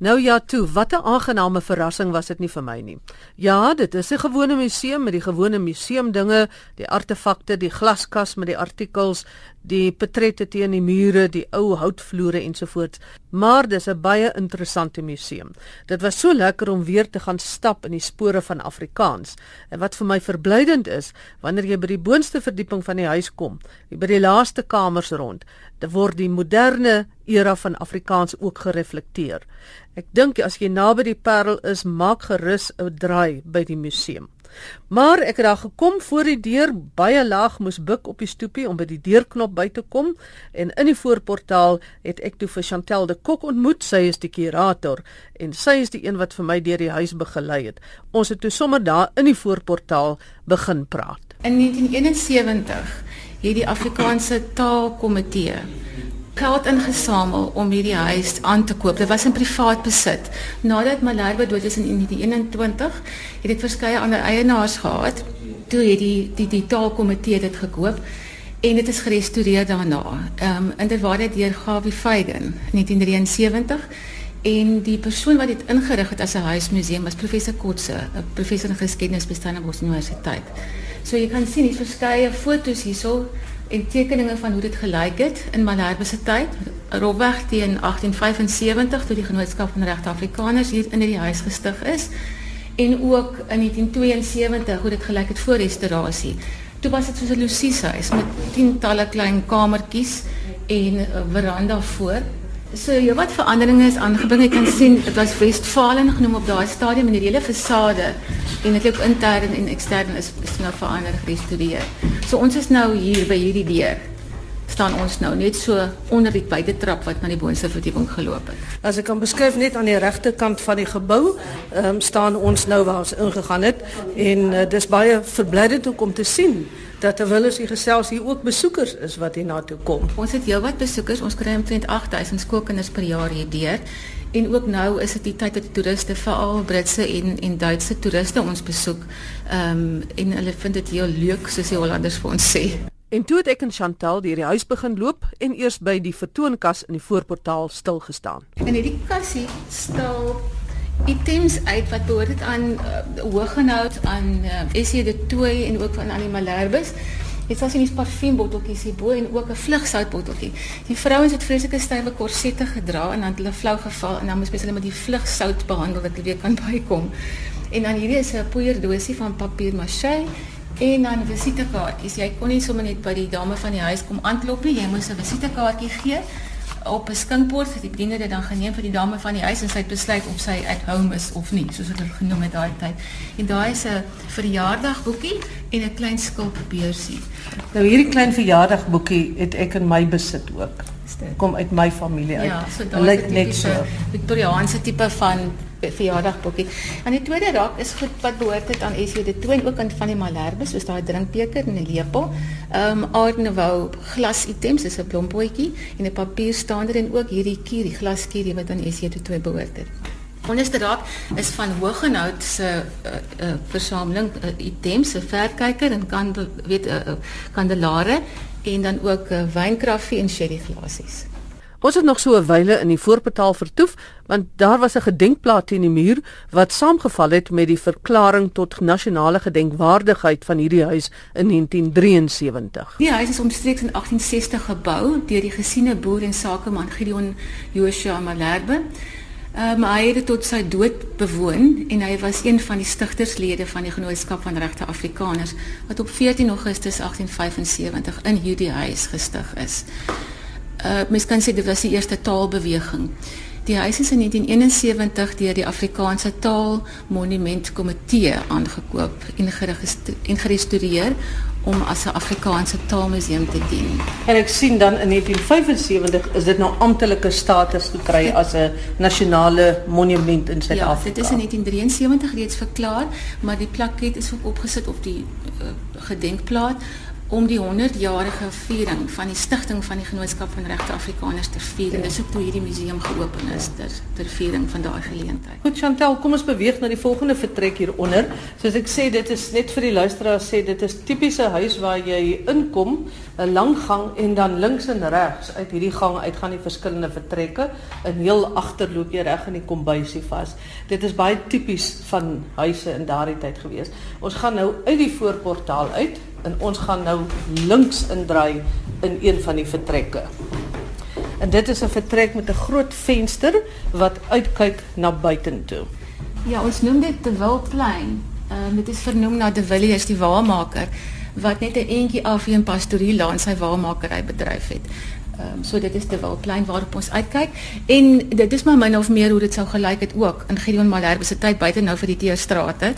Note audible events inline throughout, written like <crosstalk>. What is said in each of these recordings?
Nou ja, toe, wat 'n aangename verrassing was dit nie vir my nie. Ja, dit is 'n gewone museum met die gewone museumdinge, die artefakte, die glaskas met die artikels, die portrette teen die mure, die ou houtvloere ensovoorts. Maar dis 'n baie interessante museum. Dit was so lekker om weer te gaan stap in die spore van Afrikaans. En wat vir my verblydend is, wanneer jy by die boonste verdieping van die huis kom, by die laaste kamers rond, dan word die moderne era van Afrikaans ook gereflekteer. Ek dink as jy naby die Parel is, maak gerus 'n draai by die museum. Maar ek het daar gekom voor die deur, baie laag moes buk op die stoepie om by die deurknop by te kom en in die voorportaal het ek toe vir Chantel de Kok ontmoet. Sy is die kurator en sy is die een wat vir my deur die huis begelei het. Ons het toe sommer daar in die voorportaal begin praat. In 1971 het die Afrikaanse Taalkomitee geld ingesamel om hierdie huis aan te koop. Dit was in privaat besit. Nadat Malherbe dood is in 1921, het dit verskeie ander eienaars gehad. Toe het die die die taalkomitee dit gekoop en dit is gerestoreer daarna. Ehm um, inderwaar dit deur Gawie Feigen 1973 en die persoon wat dit ingerig het as 'n huismuseum was professor Kotse, 'n professor in geskiedenis by Stellenbosch Universiteit. So jy kan sien hier verskeie foto's hierso en tekeninge van hoe dit gelyk het in Malherbe se tyd, rofweg teen 1875 toe die Genootskap van Regte Afrikaners hier in hierdie huis gestig is en ook in 1972 hoe dit gelyk het voor restaurasie. Toe was dit soos 'n Lucie huis met tientalle klein kamertjies en 'n veranda voor. So ja, wat veranderinge is aangebring. Ek kan sien dit was Westfalen genoem op daai stadium en die hele fasade en dit ook intern en ekstern is is nou verander gerestoreer. So ons is nou hier by hierdie deur. staan ons nou net so onder die buitetrap wat na die boonste verdieping geloop het. As ek kan beskryf net aan die regterkant van die gebou, ehm staan ons nou waar ons ingegaan het en uh, dis baie verblydend om te sien dat terwyl ons hier gesels hier ook besoekers is wat hier na toe kom. Ons het heelwat besoekers. Ons kry omtrent 8000 skoolkinders per jaar hier deur. En ook nou is dit die tyd dat toeriste, veral Britse en en Duitse toeriste ons besoek. Ehm um, en hulle vind dit heel leuk soos die Hollanders vir ons sê. En toe het ek en Chantal deur die huis begin loop en eers by die vertoonkas in die voorportaal stil gestaan. En hierdie kassie stel items uit wat behoort aan uh, hooggehoud aan uh, SC de Tooi en ook van aan die Malherbes. Dit was in die parfuumbotteltjies hier bo en ook 'n vlugsoutbotteltjie. Die vrouens het vreeslike stywe korsette gedra en dan het hulle flou geval en dan moes hulle met die vlugsout behandel dat hulle weer kan <laughs> bykom. En dan hierdie is 'n poeierdoosie van papier maché en dan visitekaartjies. Jy kon nie sommer net by die dame van die huis kom aanklop nie. Jy moes 'n visitekaartjie gee op 'n skinkbord vir die bediende dit dan geneem vir die dame van die huis en sy het besluit of sy at home is of nie, soos dit genoem het daai tyd. En daai is 'n verjaardagboekie en 'n klein skulpbeursie. Nou hierdie klein verjaardagboekie het ek in my besit ook. Kom uit my familie uit. Ja, so daai is net so Victoriaanse tipe van verjaardagboekie. En die tweede rak is goed wat behoort dit aan SJ de Toon ook aan van die Malherbe, soos daai drinkbeker en 'n lepel. Ehm um, Nouveau glas items, dis 'n blompotjie en 'n papierstaander en ook hierdie kierie, glaskierie wat aan SJ de Toon behoort het. Onderste rak is van Hoogenoud se uh, uh, versameling uh, items, 'n verkyker en kan weet 'n uh, uh, kandelare en dan ook uh, wynkraffie en sherry glasies. Ons het nog so 'n wyle in die voorportaal vertoef want daar was 'n gedenkplaat teen die muur wat saamgeval het met die verklaring tot nasionale gedenkwaardigheid van hierdie huis in 1973. Die huis is omstreeks in 1860 gebou deur die gesiene boer en sakeman Gideon Joshua Malherbe. Um, hy het dit tot sy dood bewoon en hy was een van die stigterslede van die Genootskap van Regte Afrikaners wat op 14 Augustus 1875 in hierdie huis gestig is uh mens kan sê dit was die eerste taalbeweging. Die huis is in 1971 deur die Afrikaanse Taal Monument Komitee aangekoop en geregistreer en gerestoreer om as 'n Afrikaanse taalmuseum te dien. En ek sien dan in 1975 is dit nou amptelike status gekry as 'n nasionale monument in Suid-Afrika. Ja, dit is in 1973 reeds verklaar, maar die plaket is ook opgesit op die uh, gedenkplaat om die 100-jarige viering van die stigting van die Genootskap van Regte Afrikaners te vier. En dis ook toe hierdie museum geopen is ter ter viering van daai geleentheid. Goed Chantel, kom ons beweeg na die volgende vertrek hieronder. Soos ek sê, dit is net vir die luisteraars sê dit is tipiese huis waar jy inkom, 'n lang gang en dan links en regs uit hierdie gang uit gaan die verskillende vertrekke. In heel agter loop jy reg in die kombuisie vas. Dit is baie tipies van huise in daardie tyd gewees. Ons gaan nou uit die voorportaal uit en ons gaan nou links indraai in een van die vertrekke. En dit is 'n vertrek met 'n groot venster wat uitkyk na buitentoe. Ja, ons noem dit De Wildplein. Ehm um, dit is vernoem na De Villiers die waarmaker wat net 'n entjie af hier in Pastorie Laan sy waarmakery bedryf het. Ehm um, so dit is te wel klein waarop ons uitkyk en dit is maar min of meer hoe dit sou gelyk het ook in Gideon Malherbe se tyd buite nou vir die Teestrate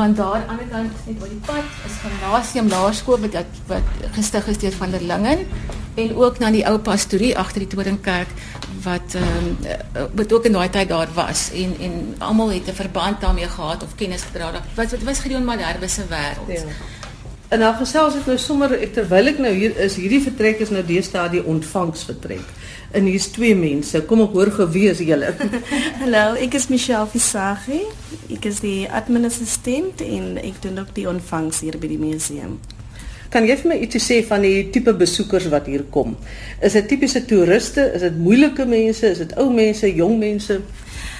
want daar aan die ander kant net oor die pad is Gymnasium Laerskool wat wat gestig is deur van der Lingen en ook na die ou pastorie agter die Toringkerk wat ehm um, wat ook in daai tyd daar was en en almal het 'n verband daarmee gehad of kennis gedra. Wat wat was Gideon Malherbe se wêreld. Ja. En dan gesels ek nou sommer ek terwyl ek nou hier is, hierdie vertrek is nou deesdae die ontvangsvertrek. En hier's twee mense. Kom ek hoor gewie is julle? <laughs> Hallo, ek is Michelle Visagi. Ek is die adminassistent en ek doen ook die ontvangs hier by die museum. Kan jy vir my ietsie sê van die tipe besoekers wat hier kom? Is dit tipiese toeriste? Is dit moeilike mense? Is dit ou mense, jong mense?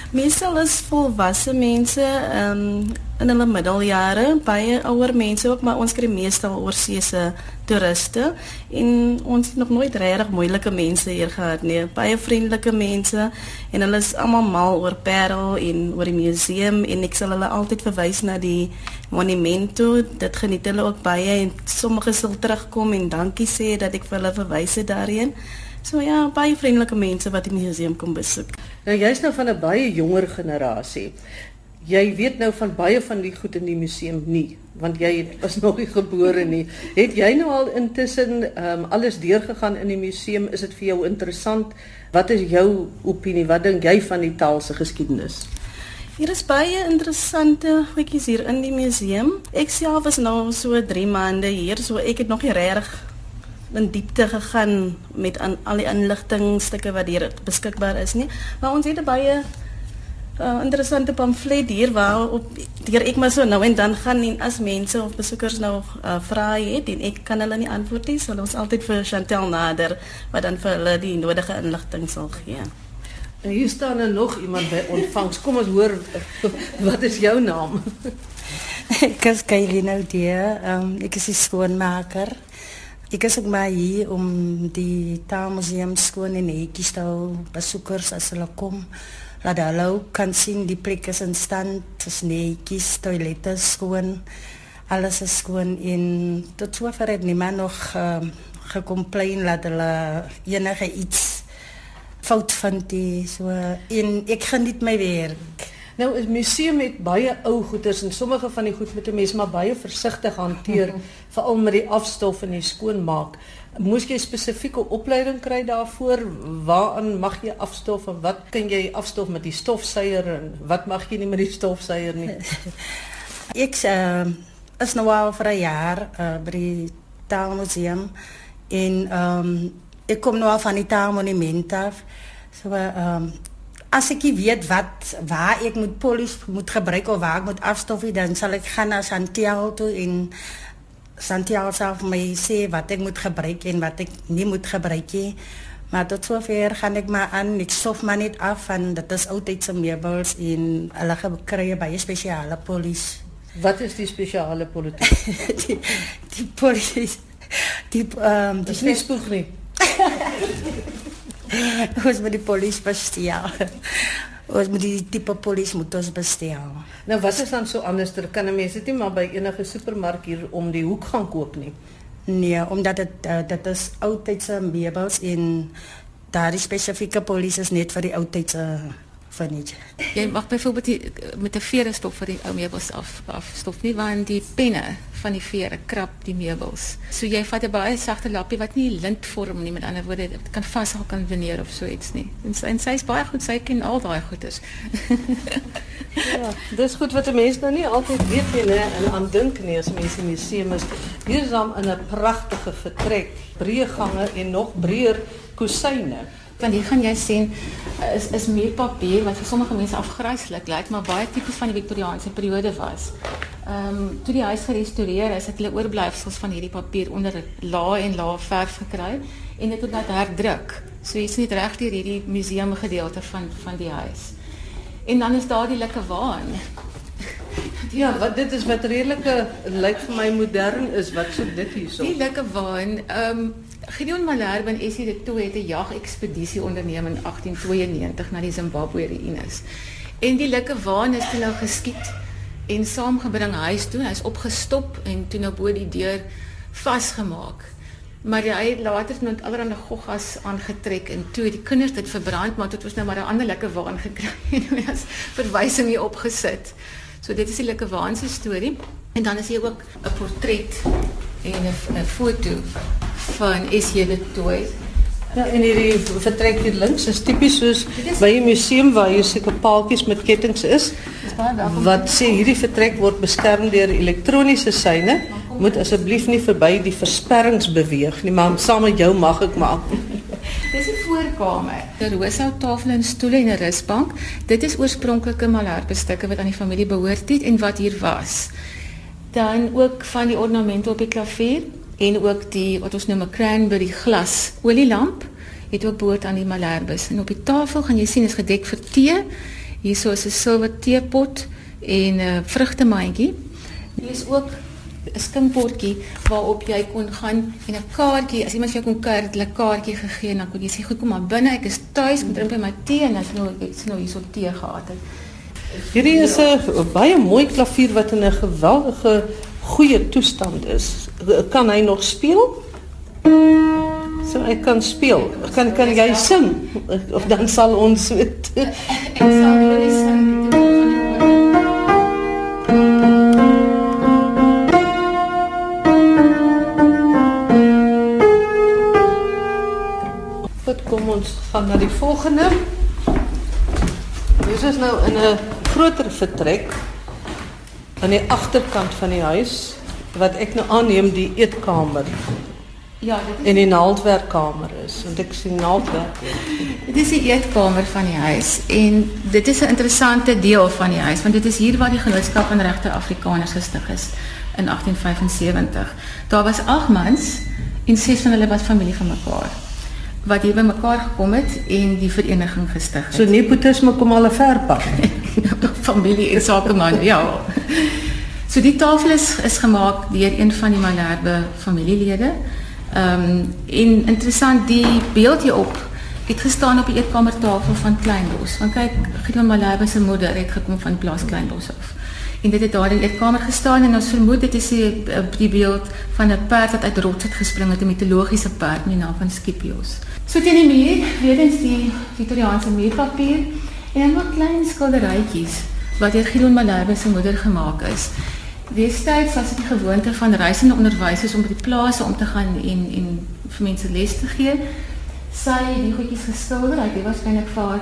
Meestal is volwasse mense um, in hulle middeljare, baie ouer mense ook, maar ons kry meestal oorseese toeriste en ons het nog nooit regtig moeilike mense hier gehad nie. Baie vriendelike mense en hulle is almal mal oor Parel en oor die museum en ek sal hulle altyd verwys na die monumento. Dit geniet hulle ook baie en sommige sal terugkom en dankie sê dat ek vir hulle verwys het daarheen. So ja, baie vriendelike mense wat die museum kom besoek. Nou jy's nou van 'n baie jonger generasie. Jy weet nou van baie van die goed in die museum nie, want jy was nog nie gebore nie. Het jy nou al intussen um, alles deurgegaan in die museum? Is dit vir jou interessant? Wat is jou opinie? Wat dink jy van die taal se geskiedenis? Hier is baie interessante goedjies hier in die museum. Ek self was nou so 3 maande hier, so ek het nog nie regtig in diepte gegaan met aan al die inligtingstukke wat hier beskikbaar is nie. Maar ons het 'n baie uh, interessante pamflet hier waar op deur ek maar so nou en dan gaan en as mense of besoekers nou uh, vra het en ek kan hulle nie antwoord nie, sal ons altyd vir Chantel nader wat dan vir hulle die nodige inligting sal gee. En hier staan er nog iemand by ontvangs. Kom ons hoor <laughs> wat is jou naam? ek is Kylie Naudie. Um, ek is die skoonmaker. Ik is ook maar hier om die taalmuseum schoon en netjies te hou. Besoekers as hulle kom, laat kan sien die plek is in stand, is netjies, toilette skoon, alles is skoon en tot sover het niemand nog uh, gecomplain dat hulle enige iets fout vind die so en ek geniet my werk. Nou is museum met baie ou goederes en sommige van die goed moet 'n mens maar baie versigtig hanteer <laughs> veral met die afstof en die skoonmaak. Moes jy spesifieke opleiding kry daarvoor? Waaraan mag jy afstof en wat kan jy afstof met die stofsuier en wat mag jy nie met die stofsuier nie? <laughs> Ek uh, is nou al vir 'n jaar uh, by die Taalmuseum en um, ek kom nou al van die Taalmonument af. So ehm um, as ek weet wat waar ek moet polish moet gebruik of waar ek moet afstof dan sal ek gaan na Santiago toe en Santiago sal vir my sê wat ek moet gebruik en wat ek nie moet gebruik nie. Maar tot sover gaan ek maar aan ek stof maar net af en dit is altyd se meubels en hulle kry baie spesiale polish. Wat is die spesiale politiek? <laughs> die die polish die ehm um, die nie spoeg nie. <laughs> <laughs> ons moet die polisie bestel. Ons moet die tipe polisie moet ons bestel. Nou wat is dan so anders? Er kan 'n mens dit nie maar by enige supermark hier om die hoek gaan koop nie. Nee, omdat dit uh, dit is oudtydse meubels en daardie spesifieke polisie is net vir die oudtydse Jy mag byvoorbeeld die- met 'n vere stop vir die ou meubels af afstof nie want die penne van die vere krap die meubels. So jy vat 'n baie sagte lappie wat nie lint vorm nie met ander woorde dit kan vashou kan veneer of so iets nie. En sy, en sy is baie goed, sy ken al daai goeders. <laughs> Ja, dis goed wat 'n mens nou nie altyd weet nie en aan dink nie as mense in die museum is. Hier is dan in 'n pragtige vertrek, breë gange en nog breër kusyne. Want hier gaan jy sien is is muurpapier wat vir sommige mense afgryslik lyk, maar baie tipies van die Victoriaanse periode was. Ehm um, toe die huis gerestoreer is, het hulle oorblyfsels van hierdie papier onder lae en lae verf gekry en dit het net herdruk. So jy sien dit reg deur hierdie museumgedeelte van van die huis. En dan is daar die lekker waan. Ja, wat dit is wat redelike lyk vir my modern is wat so dit hierso. Die lekker waan. Ehm um, Gideon Malherbe en Essie de Tooy het 'n jagekspedisie onderneem in 1892 na die Zimbabwe ruïnes. En die lekker waan is toe nou geskiet en saamgebring huis toe. Hy's opgestop en toe nou bo die deur vasgemaak. Maar hy het later met allerlei goggas aangetrek en toe die kinders dit verbrand, maar dit was nou maar 'n ander lekker waan gekry en hy as verwysing hier opgesit. So dit is die lekker waan se storie. En dan is hier ook 'n portret en 'n foto van S.J. de Tooy. Ja, en hierdie vertrek hier links is tipies soos by 'n museum waar jy seker paaltjies met kettinge is. Wat sê hierdie vertrek word beskerm deur elektroniese syne. Moet asseblief nie verby die versperrings beweeg nie, maar saam met jou mag ek maar. <laughs> Dis voorkamer. 'n Rosa tafel en stoele en 'n rusbank. Dit is oorspronklike Malherbe stukke wat aan die familie behoort het en wat hier was. Dan ook van die ornamente op die klavier en ook die wat ons noem 'n cranberry glas olielamp het ook behoort aan die Malherbes. En op die tafel gaan jy sien is gedek vir tee. Hierso is 'n silwer teepot en 'n uh, vrugtemandjie. Hier is ook 'n skinkbordjie waarop jy kon gaan en 'n kaartjie, as iemand vir jou kon kuier, het hulle 'n kaartjie gegee en dan kon jy sê, "Goed, kom maar binne, ek is tuis, kom drink by my tee" en dan nou ek sien nou hierso tee gehad het. Hierdie is 'n baie mooi klavier wat in 'n geweldige goeie toestand is. Kan hy nog speel? So hy kan speel. Kan kan jy sing? Of dan sal ons. Ek sal die sing na die volgende. Dit is nou in 'n groter vertrek aan die agterkant van die huis wat ek nou aanneem die eetkamer Ja, dit is en die naaldwerkkamer is want ek sien naaldwerk. Dit is die eetkamer van die huis en dit is 'n interessante deel van die huis want dit is hier waar die genootskap van regte Afrikaners gestig is in 1875. Daar was 8 mans en 6 van hulle was familie van mekaar wat hier bymekaar gekom het en die vereniging gestig het. So nepotisme kom al 'n ver pad. <laughs> familie en sakeman, ja. So die tafel is is gemaak deur een van die Malherbe familielede. Ehm um, en interessant die beeld hierop het gestaan op die eetkamertafel van Kleinbos. Want kyk, Gideon Malherbe se moeder het gekom van plaas Kleinbos af. En dit het daar in die eetkamer gestaan en ons vermoed dit is die, die beeld van 'n perd wat uit rots het gespring het, 'n mitologiese perd met die naam van Scipios. So teen die muur, weer eens die Victoriaanse muurpapier en dan ook klein skilderytjies wat deur Gideon Malherbe se moeder gemaak is. Destyds was dit die gewoonte van reisende onderwysers om by die plase om te gaan en en vir mense les te gee. Sy het die goedjies geskilder, hy het waarskynlik vir haar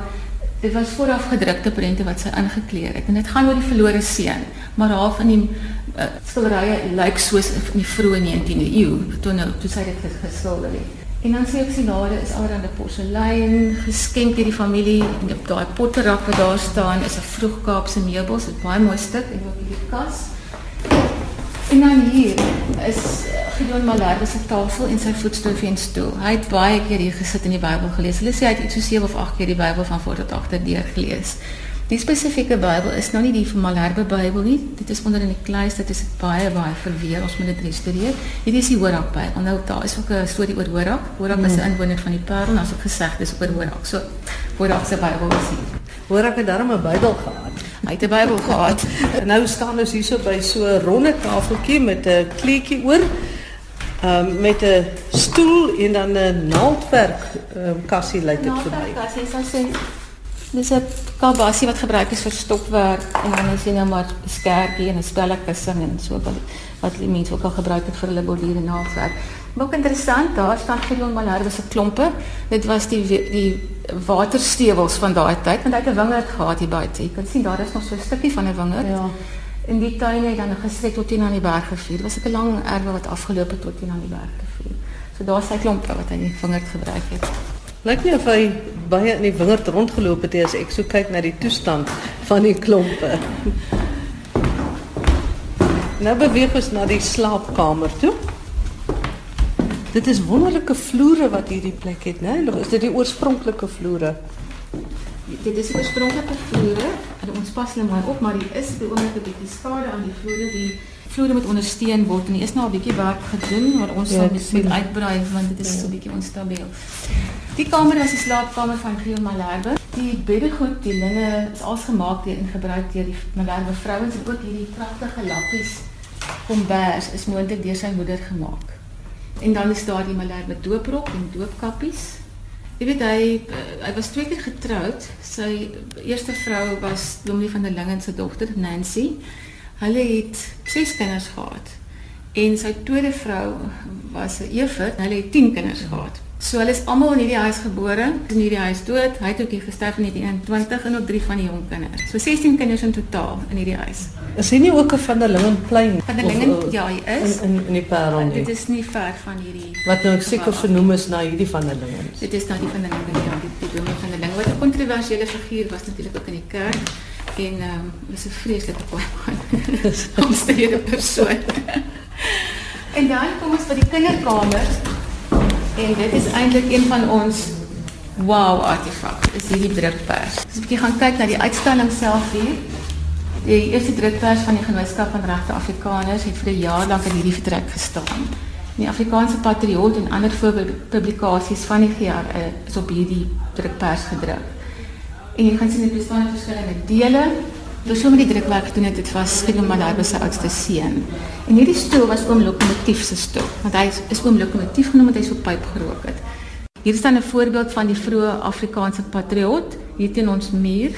dit was vooraf gedrukte prente wat sy ingekleer het en dit gaan oor die verlore seun, maar haar van die uh, skilderye lyk soos in die vroeë 19de eeu toe nou toe sy dit geskilder het. En dan sê ek silade is allerlei porselein geskenk deur die familie en op daai potterak wat daar staan is 'n vroegkaapse meubels, dit baie mooi stuk en ook hierdie kas. En dan hier is Gideon Malherbe se tafel en sy voetstoel en stoel. Hy het baie keer hier gesit en die Bybel gelees. Hulle sê hy het iets so 7 of 8 keer die Bybel van voor tot agter deur gelees. Die spesifieke Bybel is nou nie die van Malherbe Bybel nie. Dit is onder in die kluis, dit is baie baie verweer. Ons moet dit restoreer. Hierdie is die Horak Bybel. Nou daar is ook 'n storie oor Horak. Horak is 'n inwoner van die Parel, as ek gesê dis oor Horak. So Horak se Bybel is hier. Hoor ek het darm 'n Bybel gehad. Hy het 'n Bybel gehad. En <laughs> nou staan ons hierso by so 'n ronde tafeltjie met 'n kleedjie oor. Um, met 'n stoel en dan 'n naaldwerk um, kassie lyk dit vir my. Dis 'n kalbasie wat gebruik is vir stokwerk en dan is nou maar 'n skerpie en 'n spellekussing en so wat wat die mense ook al gebruik het vir hulle borduur en naaldwerk. Maar ook interessant, daar staan Gideon Malherbe se klompe. Dit was die die waterstewels van daai tyd want hy het 'n wingerd gehad hier buite. Jy kan sien daar is nog so 'n stukkie van 'n wingerd. Ja. In die tuin het dan gestrek tot teen aan die berg gevier. Was 'n lang erwe wat afgeloop het tot teen aan die berg gevier. So daar is sy klompe wat hy die wingerd gebruik het. Lyk nie of hy baie in die wingerd rondgeloop het nie as ek so kyk na die toestand van die klompe. Nou beweeg ons na die slaapkamer toe. Dit is wonderlike vloere wat hierdie plek het, né? Is dit die oorspronklike vloere? Dit is oorspronklike vloere en ons pas hulle maar op, maar hier is by oomblik 'n bietjie skade aan die vloere. Die vloere moet ondersteun word en is nou 'n bietjie werk gedoen, maar ons Ja, sal dit moet uitbrei want dit is so 'n bietjie onstabiel. Die kamer is die slaapkamer van Giel Malherbe. Die beddegoed, die linne is alles gemaak deur en gebruik deur die Malherbe vrouens en ook hierdie pragtige lappies kombers is moontlik deur sy moeder gemaak. En dan is daar die Malherbe dooprok en doopkappies. Jy weet hy eh, hy was twee keer getroud. Sy eerste vrou was Dominee van der Lingen se dogter Nancy. Hulle het 6 kinders gehad. En sy tweede vrou was 'n Evert. Hulle het 10 kinders gehad. So hulle is almal in hierdie huis gebore, in hierdie huis dood. Hy het ook hier gesterf in 1921 en ook drie van die jong kinders. So 16 kinders in totaal in hierdie huis. Is hy nie ook 'n van der Lingenplein? Van der Lingen, uh, ja, hy is. In in, in die Parel nie. Dit is nie ver van hierdie Wat nou seker vernoem is na hierdie van der Lingen. Dit is nou die van der Lingen, ja, die, die dominee van der Lingen. Wat 'n kontroversiële figuur was natuurlik ook in die kerk. En ehm um, was 'n vreeslike baie <laughs> man. Omstrede persoon. en dan kom ons by die kinderkamer. En dit is eintlik een van ons wow artefakte. Dis hierdie drukpers. As jy gaan kyk na die uitstalling self hier, die eerste drukpers van die Genootskap van Regte Afrikaners het vir 'n jaar lank in hierdie vertrek gestaan. Die Afrikaanse Patriot en ander voorpublikasies van die GRE is op hierdie drukpers gedruk. En jy gaan sien dit bestaan uit verskillende dele. Dis so met die drukwerk gedoen het, dit was se oudste seun. En hierdie stoel was oom Lokomotief se stoel, want hy is, is oom Lokomotief genoem omdat hy so pyp gerook het. Hier staan 'n voorbeeld van die vroeë Afrikaanse patriot hier teen ons muur.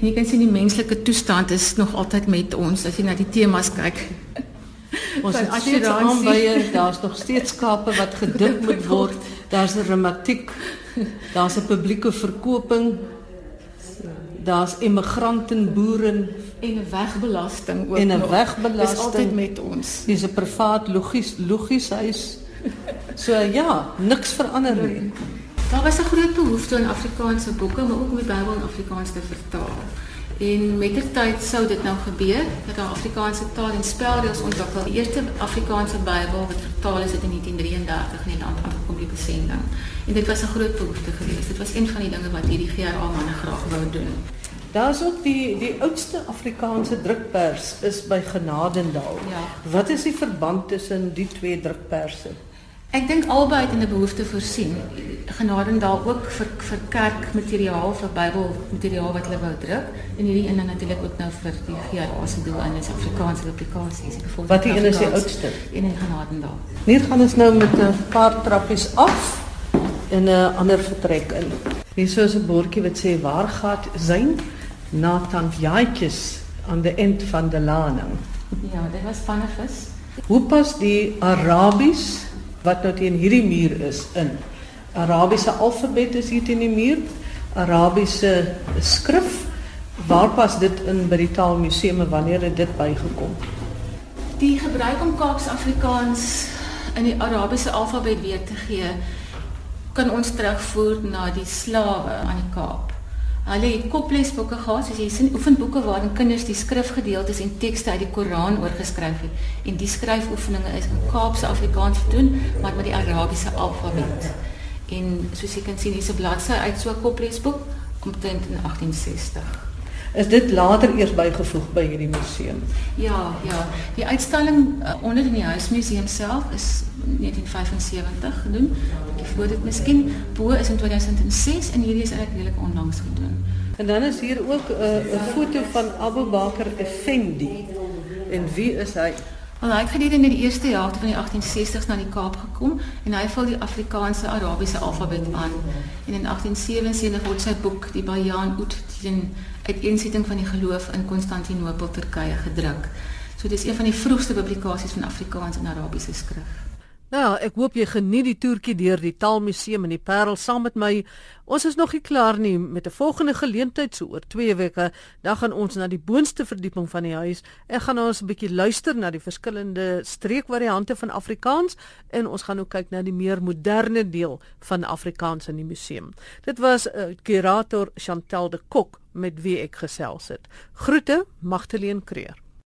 En <laughs> jy kan sien die menslike toestand is nog altyd met ons as jy na die temas kyk. <laughs> Ons het steeds assuransie. aanbye, daar's nog steeds skape wat gedink <laughs> moet word. Daar's 'n rematiek. Daar's 'n publieke verkoping. Daar's immigranten, boere, En 'n wegbelasting ook En 'n wegbelasting. Dis altyd met ons. dis 'n privaat logies logies huis. So ja, niks verander nie. Daar was 'n groot behoefte aan Afrikaanse boeke, maar ook om die Bybel in Afrikaans te vertaal. En met die tyd sou dit nou gebeur dat daar Afrikaanse taal en spelreëls ontwikkel. Die eerste Afrikaanse Bybel wat vertaal is het in 1933 in die land aangekom die besending. En dit was 'n groot behoefte geweest. Dit was een van die dinge wat hierdie GRA manne graag wou doen. Daar's ook die die oudste Afrikaanse drukpers is by Genadendal. Ja. Wat is die verband tussen die twee drukperse? Ek dink albei het in 'n behoefte voorsien. Genadendal ook vir vir kerkmateriaal, vir Bybelmateriaal wat hulle wou druk en hierdie een dan natuurlik ook nou vir die GRA se doel en is Afrikaanse publikasies. Wat die een is die oudste? Een in Genadendal. Hier gaan ons nou met 'n paar trappies af in 'n ander vertrek in. Hier so is 'n bordjie wat sê waar gaan Zain na tant Jaaitjies aan die eind van die laning. Ja, dit was Pannevis. Hoe pas die Arabies wat nou teen hierdie muur is in? Arabiese alfabet is hier teen die muur. Arabiese skrif. Waar pas dit in by die Taalmuseum en wanneer het dit bygekom? Die gebruik om Kaapse Afrikaans in die Arabiese alfabet weer te gee kan ons terugvoer na die slawe aan die Kaap. Hulle het koplesboeke gehad, soos jy sien, oefenboeke waarin kinders die skrifgedeeltes en tekste uit die Koran oorgeskryf het. En die skryfoefeninge is in Kaapse Afrikaans gedoen, maar met die Arabiese alfabet. En soos jy kan sien, hier's 'n bladsy uit so 'n koplesboek omtrent in 1860. Is dit later eers bygevoeg by hierdie museum? Ja, ja. Die uitstalling uh, onder in die Huismuseum self is 1975 gedoen. Bietjie voor dit miskien. Bo is in 2006 en hierdie is eintlik redelik onlangs gedoen. En dan is hier ook 'n uh, 'n foto van Abu Bakr Effendi. En wie is hy? Wel, hy het gedurende die eerste helfte van die 1860s na die Kaap gekom en hy vul die Afrikaanse Arabiese alfabet aan. En in 1877 word sy boek Die Bayan Ut teen uiteensetting van die geloof in Konstantinopel Turkye gedruk. So dit is een van die vroegste publikasies van Afrikaans en Arabiese skrif. Nou, ek hoop jy geniet die toertjie deur die Taalmuseum en die Parel saam met my. Ons is nog nie klaar nie met 'n volgende geleentheid so oor 2 weke. Dan gaan ons na die boonste verdieping van die huis. Ek gaan ons 'n bietjie luister na die verskillende streekvariante van Afrikaans en ons gaan ook kyk na die meer moderne deel van Afrikaans in die museum. Dit was uh, curator Chantel de Kok met wie ek gesels het. Groete, Magdalene Creer.